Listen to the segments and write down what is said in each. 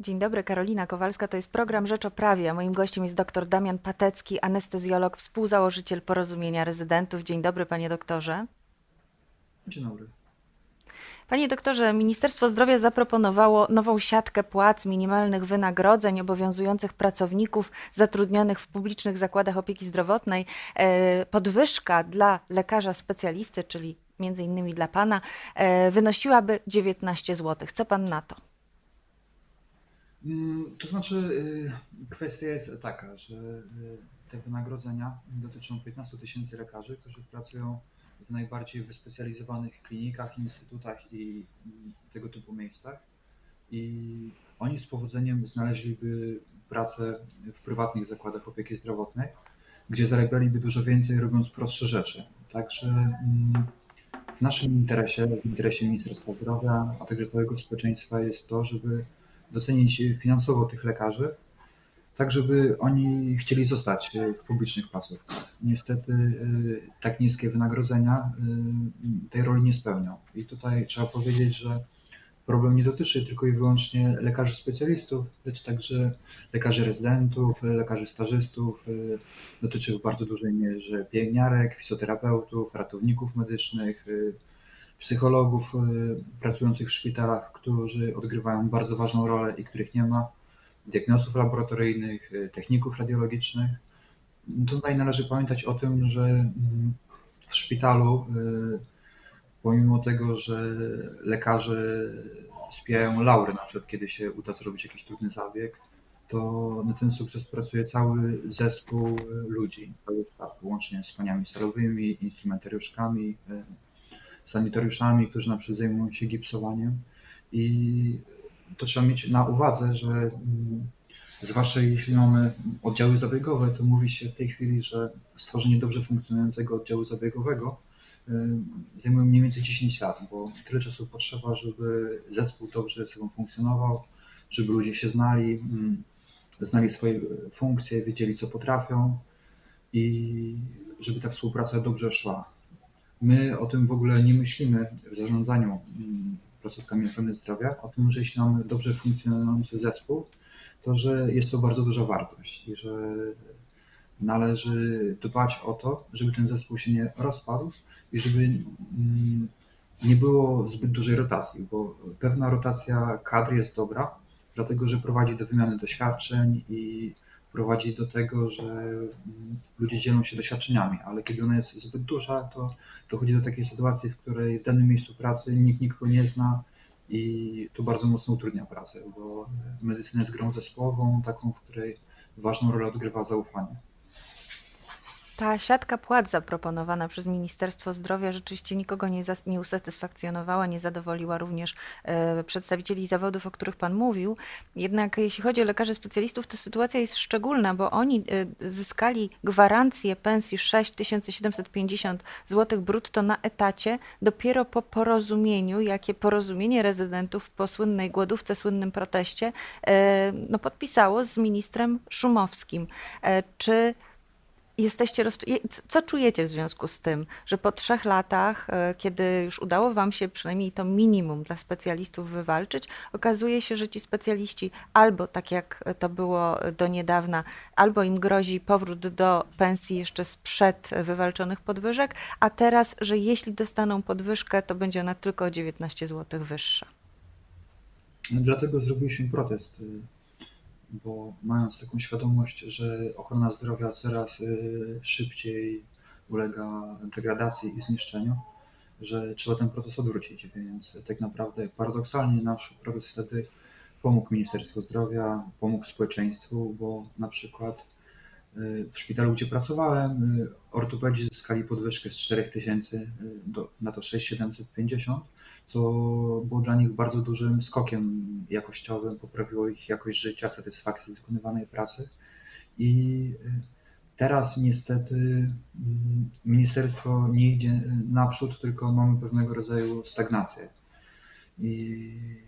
Dzień dobry, Karolina Kowalska. To jest program Rzecz o Prawie. Moim gościem jest dr Damian Patecki, anestezjolog, współzałożyciel Porozumienia Rezydentów. Dzień dobry, panie doktorze. Dzień dobry. Panie doktorze, Ministerstwo Zdrowia zaproponowało nową siatkę płac, minimalnych wynagrodzeń obowiązujących pracowników zatrudnionych w publicznych zakładach opieki zdrowotnej. E, podwyżka dla lekarza specjalisty, czyli między innymi dla pana, e, wynosiłaby 19 zł. Co pan na to? Mm, to znaczy, y, kwestia jest taka, że y, te wynagrodzenia dotyczą 15 tysięcy lekarzy, którzy pracują w najbardziej wyspecjalizowanych klinikach, instytutach i tego typu miejscach. I oni z powodzeniem znaleźliby pracę w prywatnych zakładach opieki zdrowotnej, gdzie zarabialiby dużo więcej, robiąc prostsze rzeczy. Także mm, w naszym interesie, w interesie Ministerstwa Zdrowia, a także całego społeczeństwa jest to, żeby docenić finansowo tych lekarzy, tak żeby oni chcieli zostać w publicznych placówkach. Niestety y, tak niskie wynagrodzenia y, tej roli nie spełnią. I tutaj trzeba powiedzieć, że problem nie dotyczy tylko i wyłącznie lekarzy specjalistów, lecz także lekarzy rezydentów, lekarzy stażystów, dotyczy w bardzo dużej mierze pielęgniarek, fizjoterapeutów, ratowników medycznych, psychologów pracujących w szpitalach, którzy odgrywają bardzo ważną rolę i których nie ma diagnostów laboratoryjnych, y, techników radiologicznych. Tutaj należy pamiętać o tym, że mm, w szpitalu, y, pomimo tego, że lekarze spijają laury, na przykład kiedy się uda zrobić jakiś trudny zabieg, to na ten sukces pracuje cały zespół ludzi, cały sztab, łącznie z paniami salowymi, instrumentariuszkami, y, sanitariuszami, którzy na przykład zajmują się gipsowaniem. I to trzeba mieć na uwadze, że mm, zwłaszcza jeśli mamy oddziały zabiegowe, to mówi się w tej chwili, że stworzenie dobrze funkcjonującego oddziału zabiegowego y, zajmuje mniej więcej 10 lat, bo tyle czasu potrzeba, żeby zespół dobrze ze sobą funkcjonował, żeby ludzie się znali, mm, znali swoje funkcje, wiedzieli co potrafią i żeby ta współpraca dobrze szła. My o tym w ogóle nie myślimy w zarządzaniu mm, placówkami ochrony zdrowia, o tym, że jeśli mamy dobrze funkcjonujący zespół, to że jest to bardzo duża wartość i że należy dbać o to, żeby ten zespół się nie rozpadł i żeby mm, nie było zbyt dużej rotacji, bo pewna rotacja kadr jest dobra, dlatego że prowadzi do wymiany doświadczeń i prowadzi do tego, że mm, ludzie dzielą się doświadczeniami, ale kiedy ona jest zbyt duża, to dochodzi do takiej sytuacji, w której w danym miejscu pracy nikt nikogo nie zna i to bardzo mocno utrudnia pracę, bo medycyna jest grą zespołową, taką, w której ważną rolę odgrywa zaufanie. Ta siatka płac zaproponowana przez Ministerstwo Zdrowia rzeczywiście nikogo nie, nie usatysfakcjonowała, nie zadowoliła również e, przedstawicieli zawodów, o których Pan mówił. Jednak jeśli chodzi o lekarzy specjalistów, to sytuacja jest szczególna, bo oni e, zyskali gwarancję pensji 6750 zł brutto na etacie dopiero po porozumieniu, jakie porozumienie rezydentów po słynnej głodówce, słynnym proteście e, no, podpisało z ministrem Szumowskim. Czy jesteście Co czujecie w związku z tym, że po trzech latach, e, kiedy już udało Wam się przynajmniej to minimum dla specjalistów wywalczyć, okazuje się, że ci specjaliści albo tak jak to było do niedawna, albo im grozi powrót do pensji jeszcze sprzed wywalczonych podwyżek, a teraz, że jeśli dostaną podwyżkę, to będzie ona tylko o 19 zł wyższa. Dlatego zrobiliśmy protest bo mając taką świadomość, że ochrona zdrowia coraz y, szybciej ulega degradacji i zniszczeniu, że trzeba ten proces odwrócić, więc tak naprawdę paradoksalnie nasz proces wtedy pomógł Ministerstwu Zdrowia, pomógł społeczeństwu, bo na przykład w szpitalu, gdzie pracowałem, y, ortopedzi zyskali podwyżkę z 4000 na to 6750 co było dla nich bardzo dużym skokiem jakościowym, poprawiło ich jakość życia, satysfakcję z wykonywanej pracy. I y, teraz niestety mm, ministerstwo nie idzie naprzód, tylko mamy pewnego rodzaju stagnację. I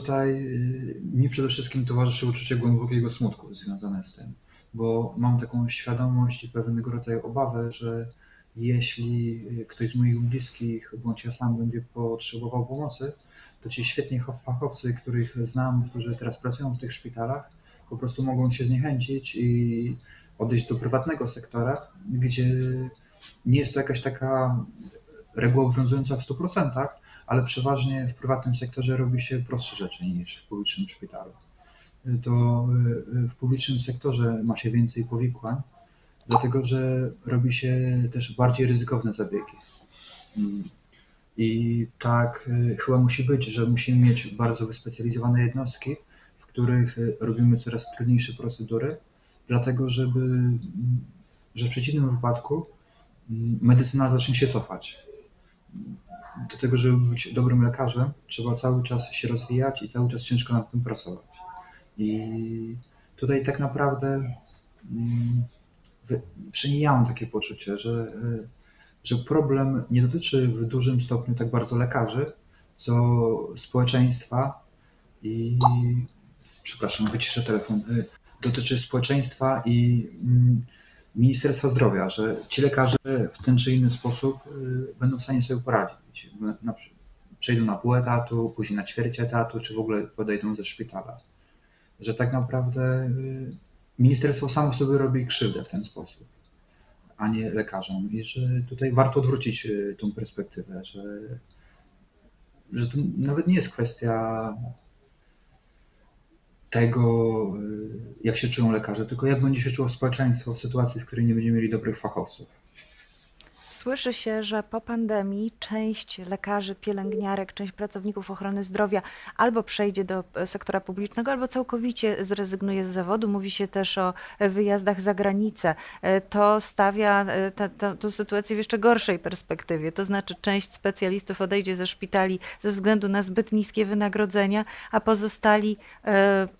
tutaj y, mi przede wszystkim towarzyszy uczucie głębokiego smutku związane z tym, bo mam taką świadomość i pewnego rodzaju obawę, że jeśli ktoś z moich bliskich bądź ja sam będzie potrzebował pomocy, to ci świetni fachowcy, których znam, którzy teraz pracują w tych szpitalach, po prostu mogą się zniechęcić i odejść do prywatnego sektora, gdzie nie jest to jakaś taka reguła obowiązująca w 100%, ale przeważnie w prywatnym sektorze robi się prostsze rzeczy niż w publicznym szpitalu. To w publicznym sektorze ma się więcej powikłań, dlatego że robi się też bardziej ryzykowne zabiegi. I tak chyba musi być, że musimy mieć bardzo wyspecjalizowane jednostki, w których robimy coraz trudniejsze procedury, dlatego żeby, że w przeciwnym wypadku medycyna zacznie się cofać. Do tego, żeby być dobrym lekarzem, trzeba cały czas się rozwijać i cały czas ciężko nad tym pracować. I tutaj tak naprawdę ja mam takie poczucie, że, że problem nie dotyczy w dużym stopniu tak bardzo lekarzy, co społeczeństwa i przepraszam, wyciszę telefon, dotyczy społeczeństwa i mm, Ministerstwa Zdrowia, że ci lekarze w ten czy inny sposób y, będą w stanie sobie poradzić. Przejdą na pół etatu, później na ćwierć etatu, czy w ogóle podejdą ze szpitala. Że tak naprawdę y, ministerstwo samo sobie robi krzywdę w ten sposób, a nie lekarzom. I że tutaj warto odwrócić y, tą perspektywę, że, że to nawet nie jest kwestia tego, jak się czują lekarze, tylko jak będzie się czuło społeczeństwo w sytuacji, w której nie będziemy mieli dobrych fachowców. Słyszy się, że po pandemii część lekarzy, pielęgniarek, część pracowników ochrony zdrowia albo przejdzie do e, sektora publicznego, albo całkowicie zrezygnuje z zawodu. Mówi się też o wyjazdach za granicę. E, to stawia e, tę sytuację w jeszcze gorszej perspektywie. To znaczy, część specjalistów odejdzie ze szpitali ze względu na zbyt niskie wynagrodzenia, a pozostali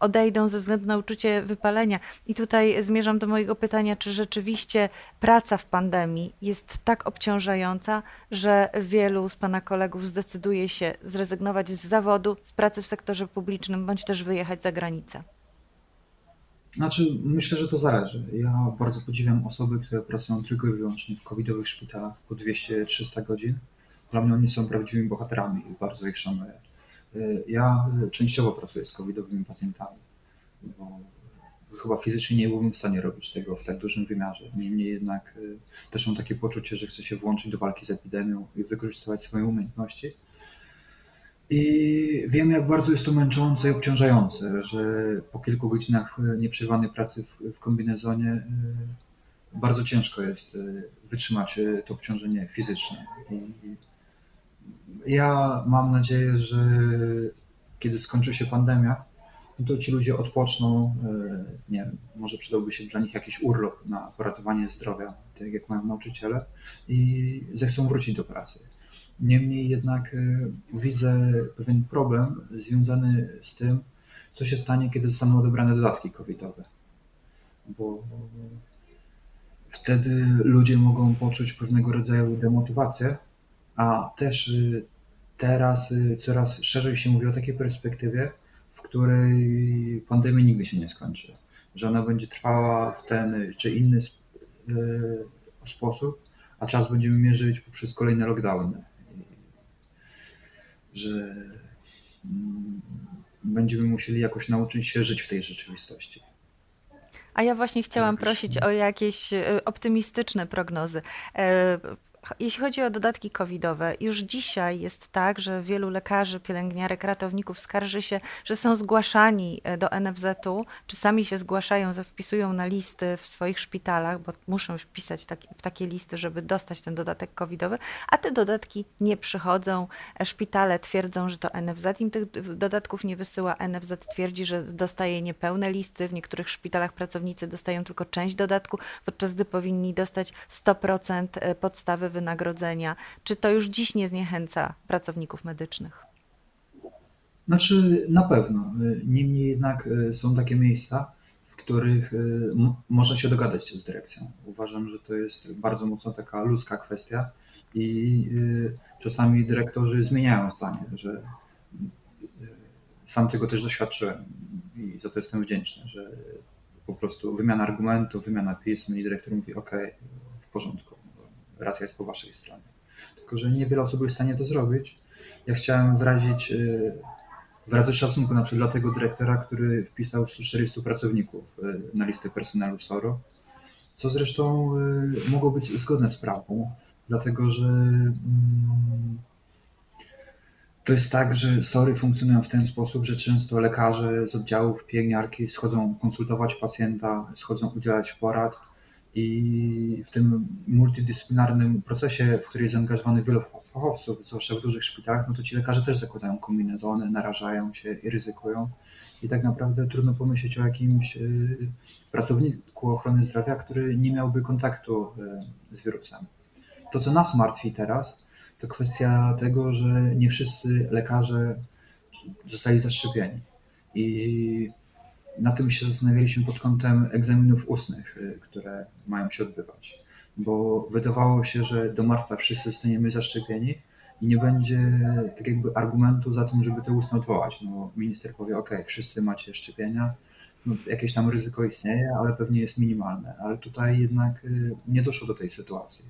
odejdą ze względu na uczucie wypalenia. I tutaj zmierzam do mojego pytania, czy rzeczywiście praca w pandemii jest tak obciążająca, że wielu z Pana kolegów zdecyduje się zrezygnować z zawodu, z pracy w sektorze publicznym, bądź też wyjechać za granicę? Znaczy, myślę, że to zależy. Ja bardzo podziwiam osoby, które pracują tylko i wyłącznie w covidowych szpitalach po 200-300 godzin. Dla mnie oni są prawdziwymi bohaterami i bardzo ich szanuję. Ja częściowo pracuję z covidowymi pacjentami, bo chyba fizycznie nie byłbym w stanie robić tego w tak dużym wymiarze. Niemniej jednak y, też mam takie poczucie, że chcę się włączyć do walki z epidemią i wykorzystywać swoje umiejętności. I wiem, jak bardzo jest to męczące i obciążające, że po kilku godzinach y, nieprzerwanej pracy w, kombinezonie y, bardzo ciężko jest wytrzymać to obciążenie fizyczne. I ja mam nadzieję, że kiedy skończy się pandemia, to ci ludzie odpoczną, e, nie wiem, może przydałby się dla nich jakiś urlop na poratowanie zdrowia, tak jak mają nauczyciele, i zechcą wrócić do pracy. Niemniej jednak e, widzę pewien problem związany z tym, co się stanie, kiedy zostaną odebrane dodatki covidowe. Bo wtedy ludzie mogą poczuć pewnego rodzaju demotywację, a też e, teraz coraz szerzej się mówi o takiej perspektywie, w której pandemia nigdy się nie skończy. Że ona będzie trwała w ten czy inny e, sposób, a czas będziemy mierzyć poprzez kolejne lockdowny. Że mm, będziemy musieli jakoś nauczyć się żyć w tej rzeczywistości. A ja właśnie chciałam prosić o jakieś e, optymistyczne prognozy. Jeśli chodzi o dodatki covidowe, już dzisiaj jest tak, że wielu lekarzy, pielęgniarek, ratowników skarży się, że są zgłaszani e, do NFZ-u, czy sami się zgłaszają, wpisują na listy w swoich szpitalach, bo muszą wpisać taki, w takie listy, żeby dostać ten dodatek covidowy, a te dodatki nie przychodzą. E, szpitale twierdzą, że to NFZ im tych dodatków nie wysyła. NFZ twierdzi, że dostaje niepełne listy. W niektórych szpitalach pracownicy dostają tylko część dodatku, podczas gdy powinni dostać 100% e, podstawy wynagrodzenia? Czy to już dziś nie zniechęca pracowników medycznych? Znaczy, na pewno. Niemniej jednak e, są takie miejsca, w których e, można się dogadać z dyrekcją. Uważam, że to jest bardzo mocno taka ludzka kwestia i e, czasami dyrektorzy zmieniają zdanie, że sam tego też doświadczyłem i za to jestem wdzięczny, że po prostu wymiana argumentów, wymiana pism i dyrektor mówi ok, w porządku racja jest po waszej stronie. Tylko, że niewiele osób jest w stanie to zrobić ja chciałem wyrazić wyrazy szacunku na przykład dla tego dyrektora, który wpisał 140 pracowników na listę personelu SORO, co zresztą mogło być zgodne z prawdą, dlatego że mm, to jest tak, że SORy funkcjonują w ten sposób, że często lekarze z oddziałów pielęgniarki schodzą konsultować pacjenta, schodzą udzielać porad i w tym multidyscyplinarnym procesie, w który jest zaangażowany wielu fachowców, zwłaszcza w dużych szpitalach, no to ci lekarze też zakładają kombinezony, narażają się i ryzykują. I tak naprawdę trudno pomyśleć o jakimś y, pracowniku ochrony zdrowia, który nie miałby kontaktu y, z wirusem. To, co nas martwi teraz, to kwestia tego, że nie wszyscy lekarze zostali zaszczepieni. I na tym się zastanawialiśmy pod kątem egzaminów ustnych, y, które mają się odbywać. Bo wydawało się, że do marca wszyscy zostaniemy zaszczepieni i nie będzie tak jakby argumentu za tym, żeby te ustne odwołać. No, minister powie, ok, wszyscy macie szczepienia, no, jakieś tam ryzyko istnieje, ale pewnie jest minimalne. Ale tutaj jednak y, nie doszło do tej sytuacji.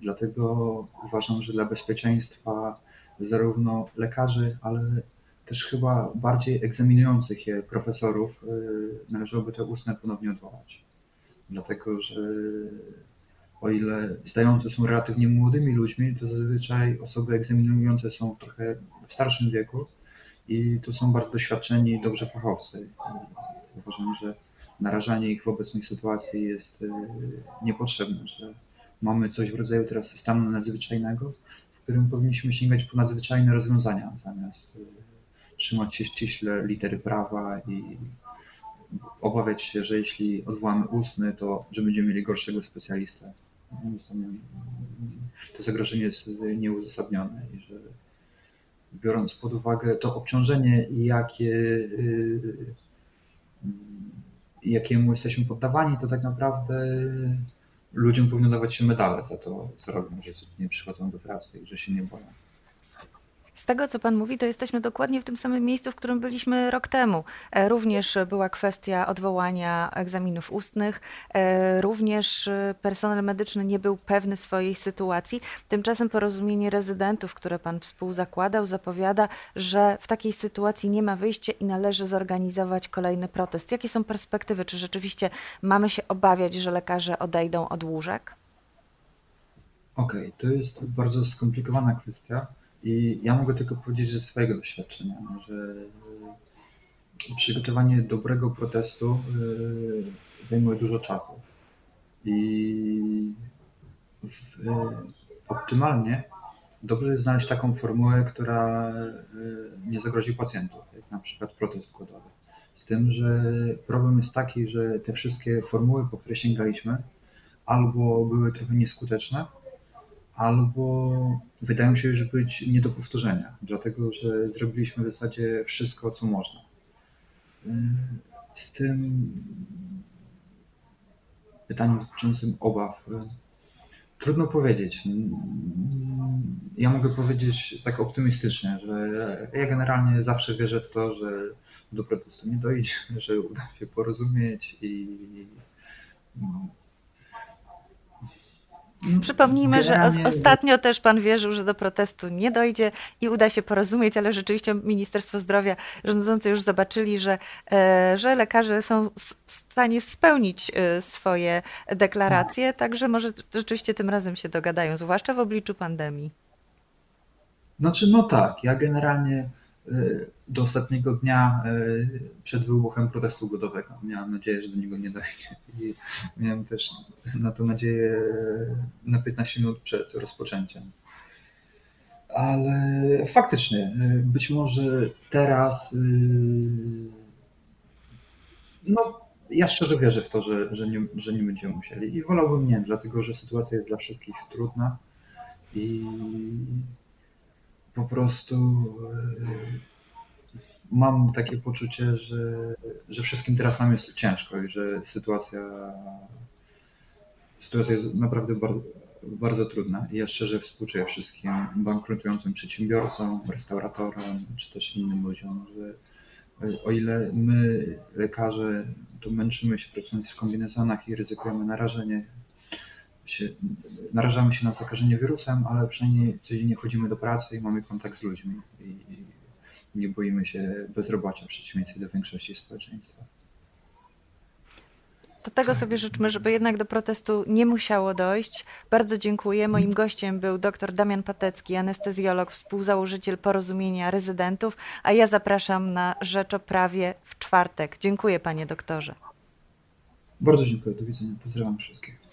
Dlatego uważam, że dla bezpieczeństwa zarówno lekarzy, ale też chyba bardziej egzaminujących je profesorów y, należałoby te ustne ponownie odwołać. Dlatego, że o ile zdające są relatywnie młodymi ludźmi, to zazwyczaj osoby egzaminujące są trochę w starszym wieku i to są bardzo doświadczeni, dobrze fachowcy. Uważam, że narażanie ich w obecnej sytuacji jest y, niepotrzebne, że mamy coś w rodzaju teraz stanu nadzwyczajnego, w którym powinniśmy sięgać po nadzwyczajne rozwiązania, zamiast y, trzymać się ściśle litery prawa i obawiać się, że jeśli odwołamy ustny, to że będziemy mieli gorszego specjalistę. To zagrożenie jest nieuzasadnione i że biorąc pod uwagę to obciążenie, jakie, y, jakiemu jesteśmy poddawani, to tak naprawdę ludziom powinno dawać się medale za to, co robią, że nie przychodzą do pracy i że się nie boją. Z tego, co Pan mówi, to jesteśmy dokładnie w tym samym miejscu, w którym byliśmy rok temu. E, również była kwestia odwołania egzaminów ustnych, e, również personel medyczny nie był pewny swojej sytuacji. Tymczasem porozumienie rezydentów, które Pan współzakładał, zapowiada, że w takiej sytuacji nie ma wyjścia i należy zorganizować kolejny protest. Jakie są perspektywy? Czy rzeczywiście mamy się obawiać, że lekarze odejdą od łóżek? Okej, okay, to jest bardzo skomplikowana kwestia i ja mogę tylko powiedzieć ze swojego doświadczenia, że przygotowanie dobrego protestu y, zajmuje dużo czasu. I w, y, optymalnie dobrze jest znaleźć taką formułę, która nie zagrozi pacjentów, jak na przykład protest głodowy. Z tym, że problem jest taki, że te wszystkie formuły, po które sięgaliśmy, albo były trochę nieskuteczne, albo wydają się już być nie do powtórzenia, dlatego że zrobiliśmy w zasadzie wszystko, co można. Z tym pytaniem dotyczącym obaw. Trudno powiedzieć. Ja mogę powiedzieć tak optymistycznie, że ja generalnie zawsze wierzę w to, że do protestu nie dojdzie, że uda się porozumieć i Przypomnijmy, Generalnie... że ostatnio też pan wierzył, że do protestu nie dojdzie i uda się porozumieć, ale rzeczywiście Ministerstwo Zdrowia rządzący już zobaczyli, że, e, że lekarze są w stanie spełnić e, swoje deklaracje, także może rzeczywiście tym razem się dogadają, zwłaszcza w obliczu pandemii. Znaczy, no tak, ja generalnie do ostatniego dnia y, przed wybuchem protestu godowego. Miałem nadzieję, że do niego nie dojdzie. I miałem też na to nadzieję y, na 15 minut przed rozpoczęciem. Ale faktycznie, być może teraz. No, ja szczerze wierzę w to, że, że, nie, że nie będziemy musieli. I wolałbym nie, dlatego że sytuacja jest dla wszystkich trudna i po prostu e, mam takie poczucie, że, że wszystkim teraz nam jest ciężko i że sytuacja, sytuacja jest naprawdę bardzo, bardzo trudna. I ja szczerze współczuję wszystkim bankrutującym przedsiębiorcom, restauratorom czy też innym ludziom, że o ile my, lekarze, to męczymy się pracując w kombinezonach i ryzykujemy narażenie, się, narażamy się na zakażenie wirusem, ale przynajmniej codziennie chodzimy do pracy i mamy kontakt z ludźmi i, i nie boimy się bezrobocia w przeciwieństwie do większości społeczeństwa. To tego sobie życzmy, żeby jednak do protestu nie musiało dojść. Bardzo dziękuję. Moim gościem był dr Damian Patecki, anestezjolog, współzałożyciel porozumienia rezydentów, a ja zapraszam na Rzecz o Prawie w czwartek. Dziękuję panie doktorze. Bardzo dziękuję. Do widzenia. Pozdrawiam wszystkich.